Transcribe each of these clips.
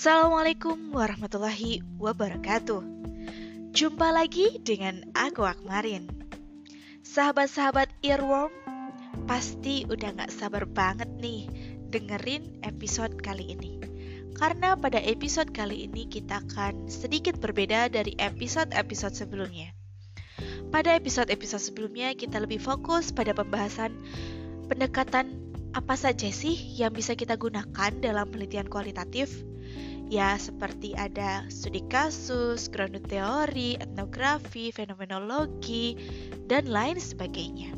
Assalamualaikum warahmatullahi wabarakatuh. Jumpa lagi dengan aku Akmarin. Sahabat-sahabat earworm, pasti udah gak sabar banget nih dengerin episode kali ini. Karena pada episode kali ini kita akan sedikit berbeda dari episode-episode sebelumnya. Pada episode-episode sebelumnya kita lebih fokus pada pembahasan pendekatan apa saja sih yang bisa kita gunakan dalam penelitian kualitatif Ya, seperti ada studi kasus, grounded teori, etnografi, fenomenologi, dan lain sebagainya.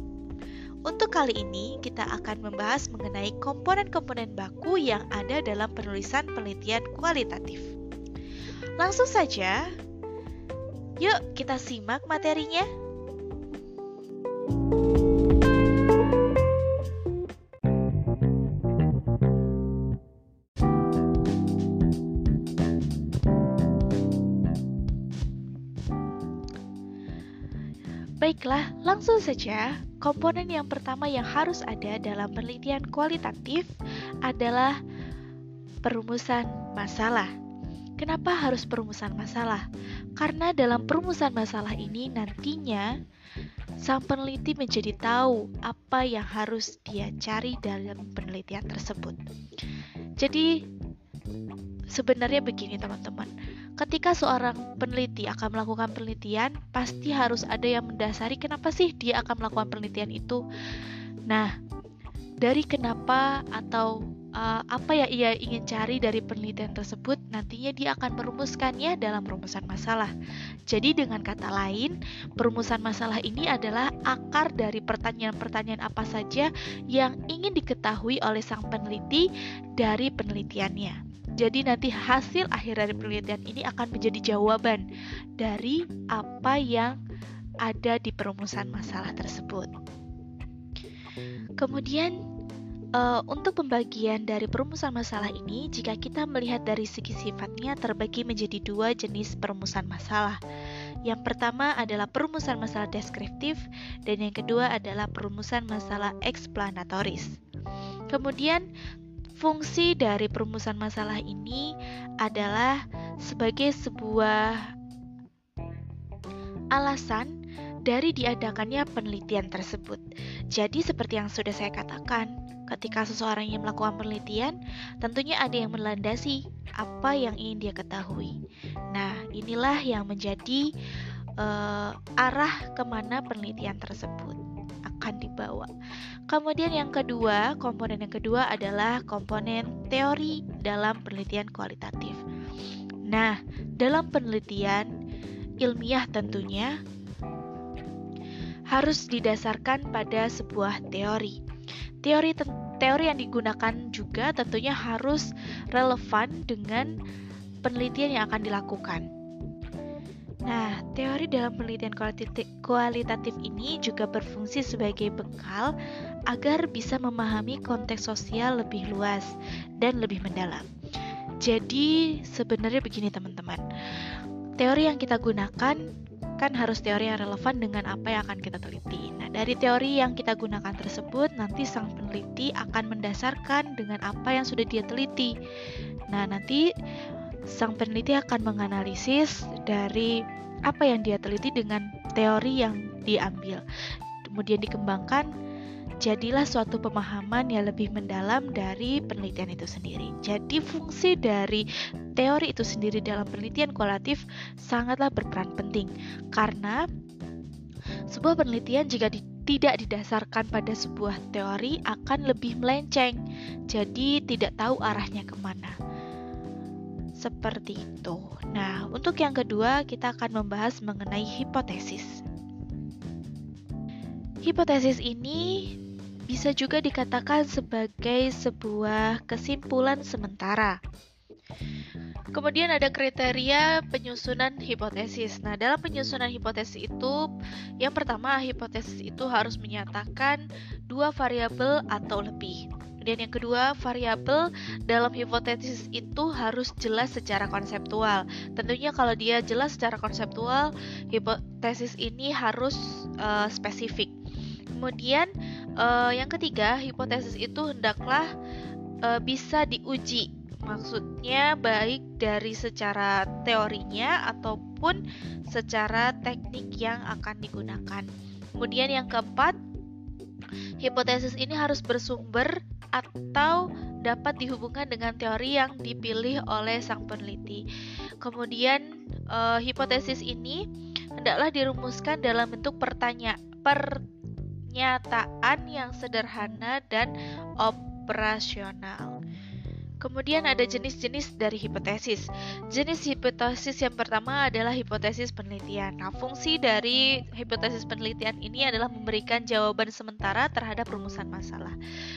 Untuk kali ini, kita akan membahas mengenai komponen-komponen baku yang ada dalam penulisan penelitian kualitatif. Langsung saja, yuk kita simak materinya. Baiklah, langsung saja. Komponen yang pertama yang harus ada dalam penelitian kualitatif adalah perumusan masalah. Kenapa harus perumusan masalah? Karena dalam perumusan masalah ini nantinya sang peneliti menjadi tahu apa yang harus dia cari dalam penelitian tersebut. Jadi sebenarnya begini teman-teman ketika seorang peneliti akan melakukan penelitian, pasti harus ada yang mendasari kenapa sih dia akan melakukan penelitian itu. Nah, dari kenapa atau uh, apa yang ia ingin cari dari penelitian tersebut, nantinya dia akan merumuskannya dalam rumusan masalah. Jadi dengan kata lain, perumusan masalah ini adalah akar dari pertanyaan-pertanyaan apa saja yang ingin diketahui oleh sang peneliti dari penelitiannya. Jadi nanti hasil akhir dari penelitian ini akan menjadi jawaban dari apa yang ada di perumusan masalah tersebut. Kemudian uh, untuk pembagian dari perumusan masalah ini, jika kita melihat dari segi sifatnya terbagi menjadi dua jenis perumusan masalah. Yang pertama adalah perumusan masalah deskriptif dan yang kedua adalah perumusan masalah eksplanatoris. Kemudian Fungsi dari perumusan masalah ini adalah sebagai sebuah alasan dari diadakannya penelitian tersebut. Jadi seperti yang sudah saya katakan, ketika seseorang yang melakukan penelitian, tentunya ada yang melandasi apa yang ingin dia ketahui. Nah, inilah yang menjadi uh, arah ke mana penelitian tersebut akan dibawa. Kemudian yang kedua, komponen yang kedua adalah komponen teori dalam penelitian kualitatif. Nah, dalam penelitian ilmiah tentunya harus didasarkan pada sebuah teori. Teori teori yang digunakan juga tentunya harus relevan dengan penelitian yang akan dilakukan. Nah, teori dalam penelitian kualitatif, ini juga berfungsi sebagai bekal agar bisa memahami konteks sosial lebih luas dan lebih mendalam. Jadi, sebenarnya begini teman-teman. Teori yang kita gunakan kan harus teori yang relevan dengan apa yang akan kita teliti. Nah, dari teori yang kita gunakan tersebut, nanti sang peneliti akan mendasarkan dengan apa yang sudah dia teliti. Nah, nanti sang peneliti akan menganalisis dari apa yang dia teliti dengan teori yang diambil. Kemudian dikembangkan jadilah suatu pemahaman yang lebih mendalam dari penelitian itu sendiri. Jadi fungsi dari teori itu sendiri dalam penelitian kualitatif sangatlah berperan penting karena sebuah penelitian jika di, tidak didasarkan pada sebuah teori akan lebih melenceng, jadi tidak tahu arahnya ke mana. Seperti itu. Nah, untuk yang kedua, kita akan membahas mengenai hipotesis. Hipotesis ini bisa juga dikatakan sebagai sebuah kesimpulan sementara. Kemudian ada kriteria penyusunan hipotesis. Nah, dalam penyusunan hipotesis itu, yang pertama, hipotesis itu harus menyatakan dua variabel atau lebih. Dan yang kedua, variabel dalam hipotesis itu harus jelas secara konseptual. Tentunya kalau dia jelas secara konseptual, hipotesis ini harus uh, spesifik. Kemudian uh, yang ketiga, hipotesis itu hendaklah uh, bisa diuji Maksudnya baik dari secara teorinya ataupun secara teknik yang akan digunakan. Kemudian yang keempat, hipotesis ini harus bersumber atau dapat dihubungkan dengan teori yang dipilih oleh sang peneliti. Kemudian eh, hipotesis ini hendaklah dirumuskan dalam bentuk pertanyaan pernyataan yang sederhana dan operasional. Kemudian ada jenis-jenis dari hipotesis. Jenis hipotesis yang pertama adalah hipotesis penelitian. Nah, fungsi dari hipotesis penelitian ini adalah memberikan jawaban sementara terhadap rumusan masalah.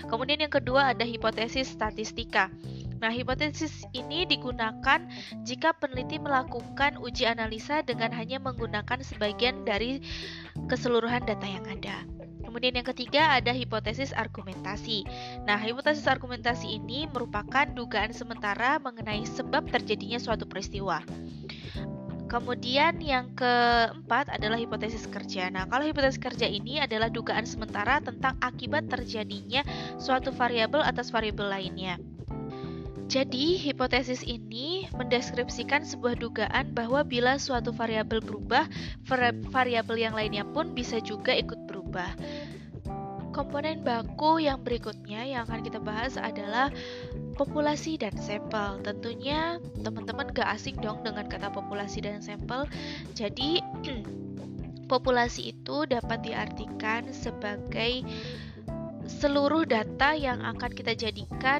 Kemudian yang kedua ada hipotesis statistika. Nah, hipotesis ini digunakan jika peneliti melakukan uji analisa dengan hanya menggunakan sebagian dari keseluruhan data yang ada. Kemudian yang ketiga ada hipotesis argumentasi. Nah, hipotesis argumentasi ini merupakan dugaan sementara mengenai sebab terjadinya suatu peristiwa. Kemudian yang keempat adalah hipotesis kerja. Nah, kalau hipotesis kerja ini adalah dugaan sementara tentang akibat terjadinya suatu variabel atas variabel lainnya. Jadi, hipotesis ini mendeskripsikan sebuah dugaan bahwa bila suatu variabel berubah, variabel yang lainnya pun bisa juga ikut berubah. Komponen baku yang berikutnya yang akan kita bahas adalah populasi dan sampel. Tentunya teman-teman gak asing dong dengan kata populasi dan sampel. Jadi populasi itu dapat diartikan sebagai seluruh data yang akan kita jadikan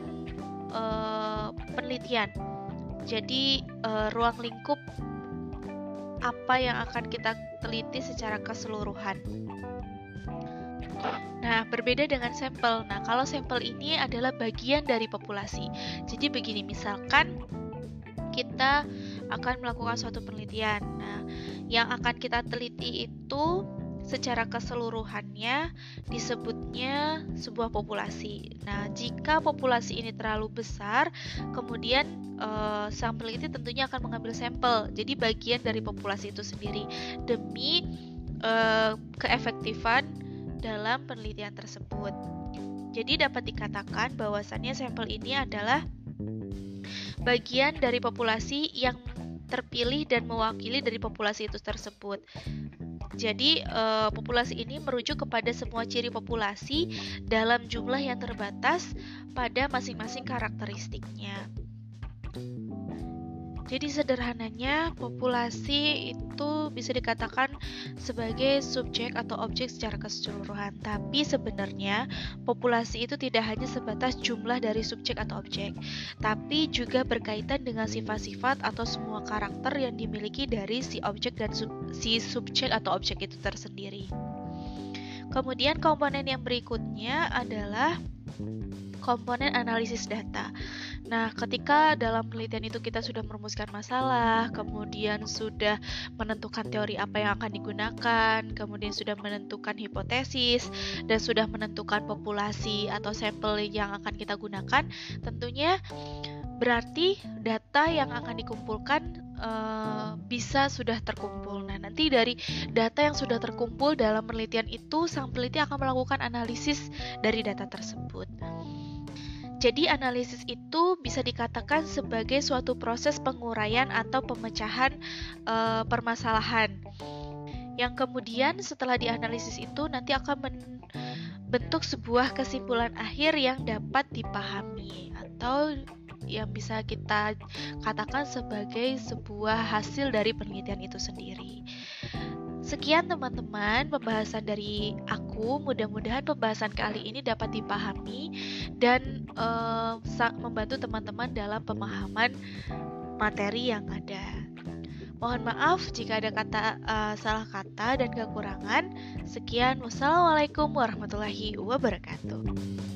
uh, penelitian. Jadi uh, ruang lingkup apa yang akan kita teliti secara keseluruhan. Nah, berbeda dengan sampel. Nah, kalau sampel ini adalah bagian dari populasi. Jadi begini, misalkan kita akan melakukan suatu penelitian. Nah, yang akan kita teliti itu secara keseluruhannya disebutnya sebuah populasi. Nah, jika populasi ini terlalu besar, kemudian uh, sang peneliti tentunya akan mengambil sampel, jadi bagian dari populasi itu sendiri demi uh, keefektifan dalam penelitian tersebut. Jadi dapat dikatakan bahwasannya sampel ini adalah bagian dari populasi yang terpilih dan mewakili dari populasi itu tersebut. Jadi, eh, populasi ini merujuk kepada semua ciri populasi dalam jumlah yang terbatas pada masing-masing karakteristiknya. Jadi sederhananya populasi itu bisa dikatakan sebagai subjek atau objek secara keseluruhan. Tapi sebenarnya populasi itu tidak hanya sebatas jumlah dari subjek atau objek, tapi juga berkaitan dengan sifat-sifat atau semua karakter yang dimiliki dari si objek dan sub si subjek atau objek itu tersendiri. Kemudian komponen yang berikutnya adalah komponen analisis data. Nah, ketika dalam penelitian itu kita sudah merumuskan masalah, kemudian sudah menentukan teori apa yang akan digunakan, kemudian sudah menentukan hipotesis, dan sudah menentukan populasi atau sampel yang akan kita gunakan, tentunya berarti data yang akan dikumpulkan uh, bisa sudah terkumpul. Nah, nanti dari data yang sudah terkumpul dalam penelitian itu, sang peneliti akan melakukan analisis dari data tersebut. Jadi analisis itu bisa dikatakan sebagai suatu proses penguraian atau pemecahan e, permasalahan. Yang kemudian setelah dianalisis itu nanti akan membentuk sebuah kesimpulan akhir yang dapat dipahami atau yang bisa kita katakan sebagai sebuah hasil dari penelitian itu sendiri. Sekian teman-teman pembahasan dari aku. Mudah-mudahan pembahasan kali ini dapat dipahami dan uh, membantu teman-teman dalam pemahaman materi yang ada. Mohon maaf jika ada kata uh, salah kata dan kekurangan. Sekian, wassalamualaikum warahmatullahi wabarakatuh.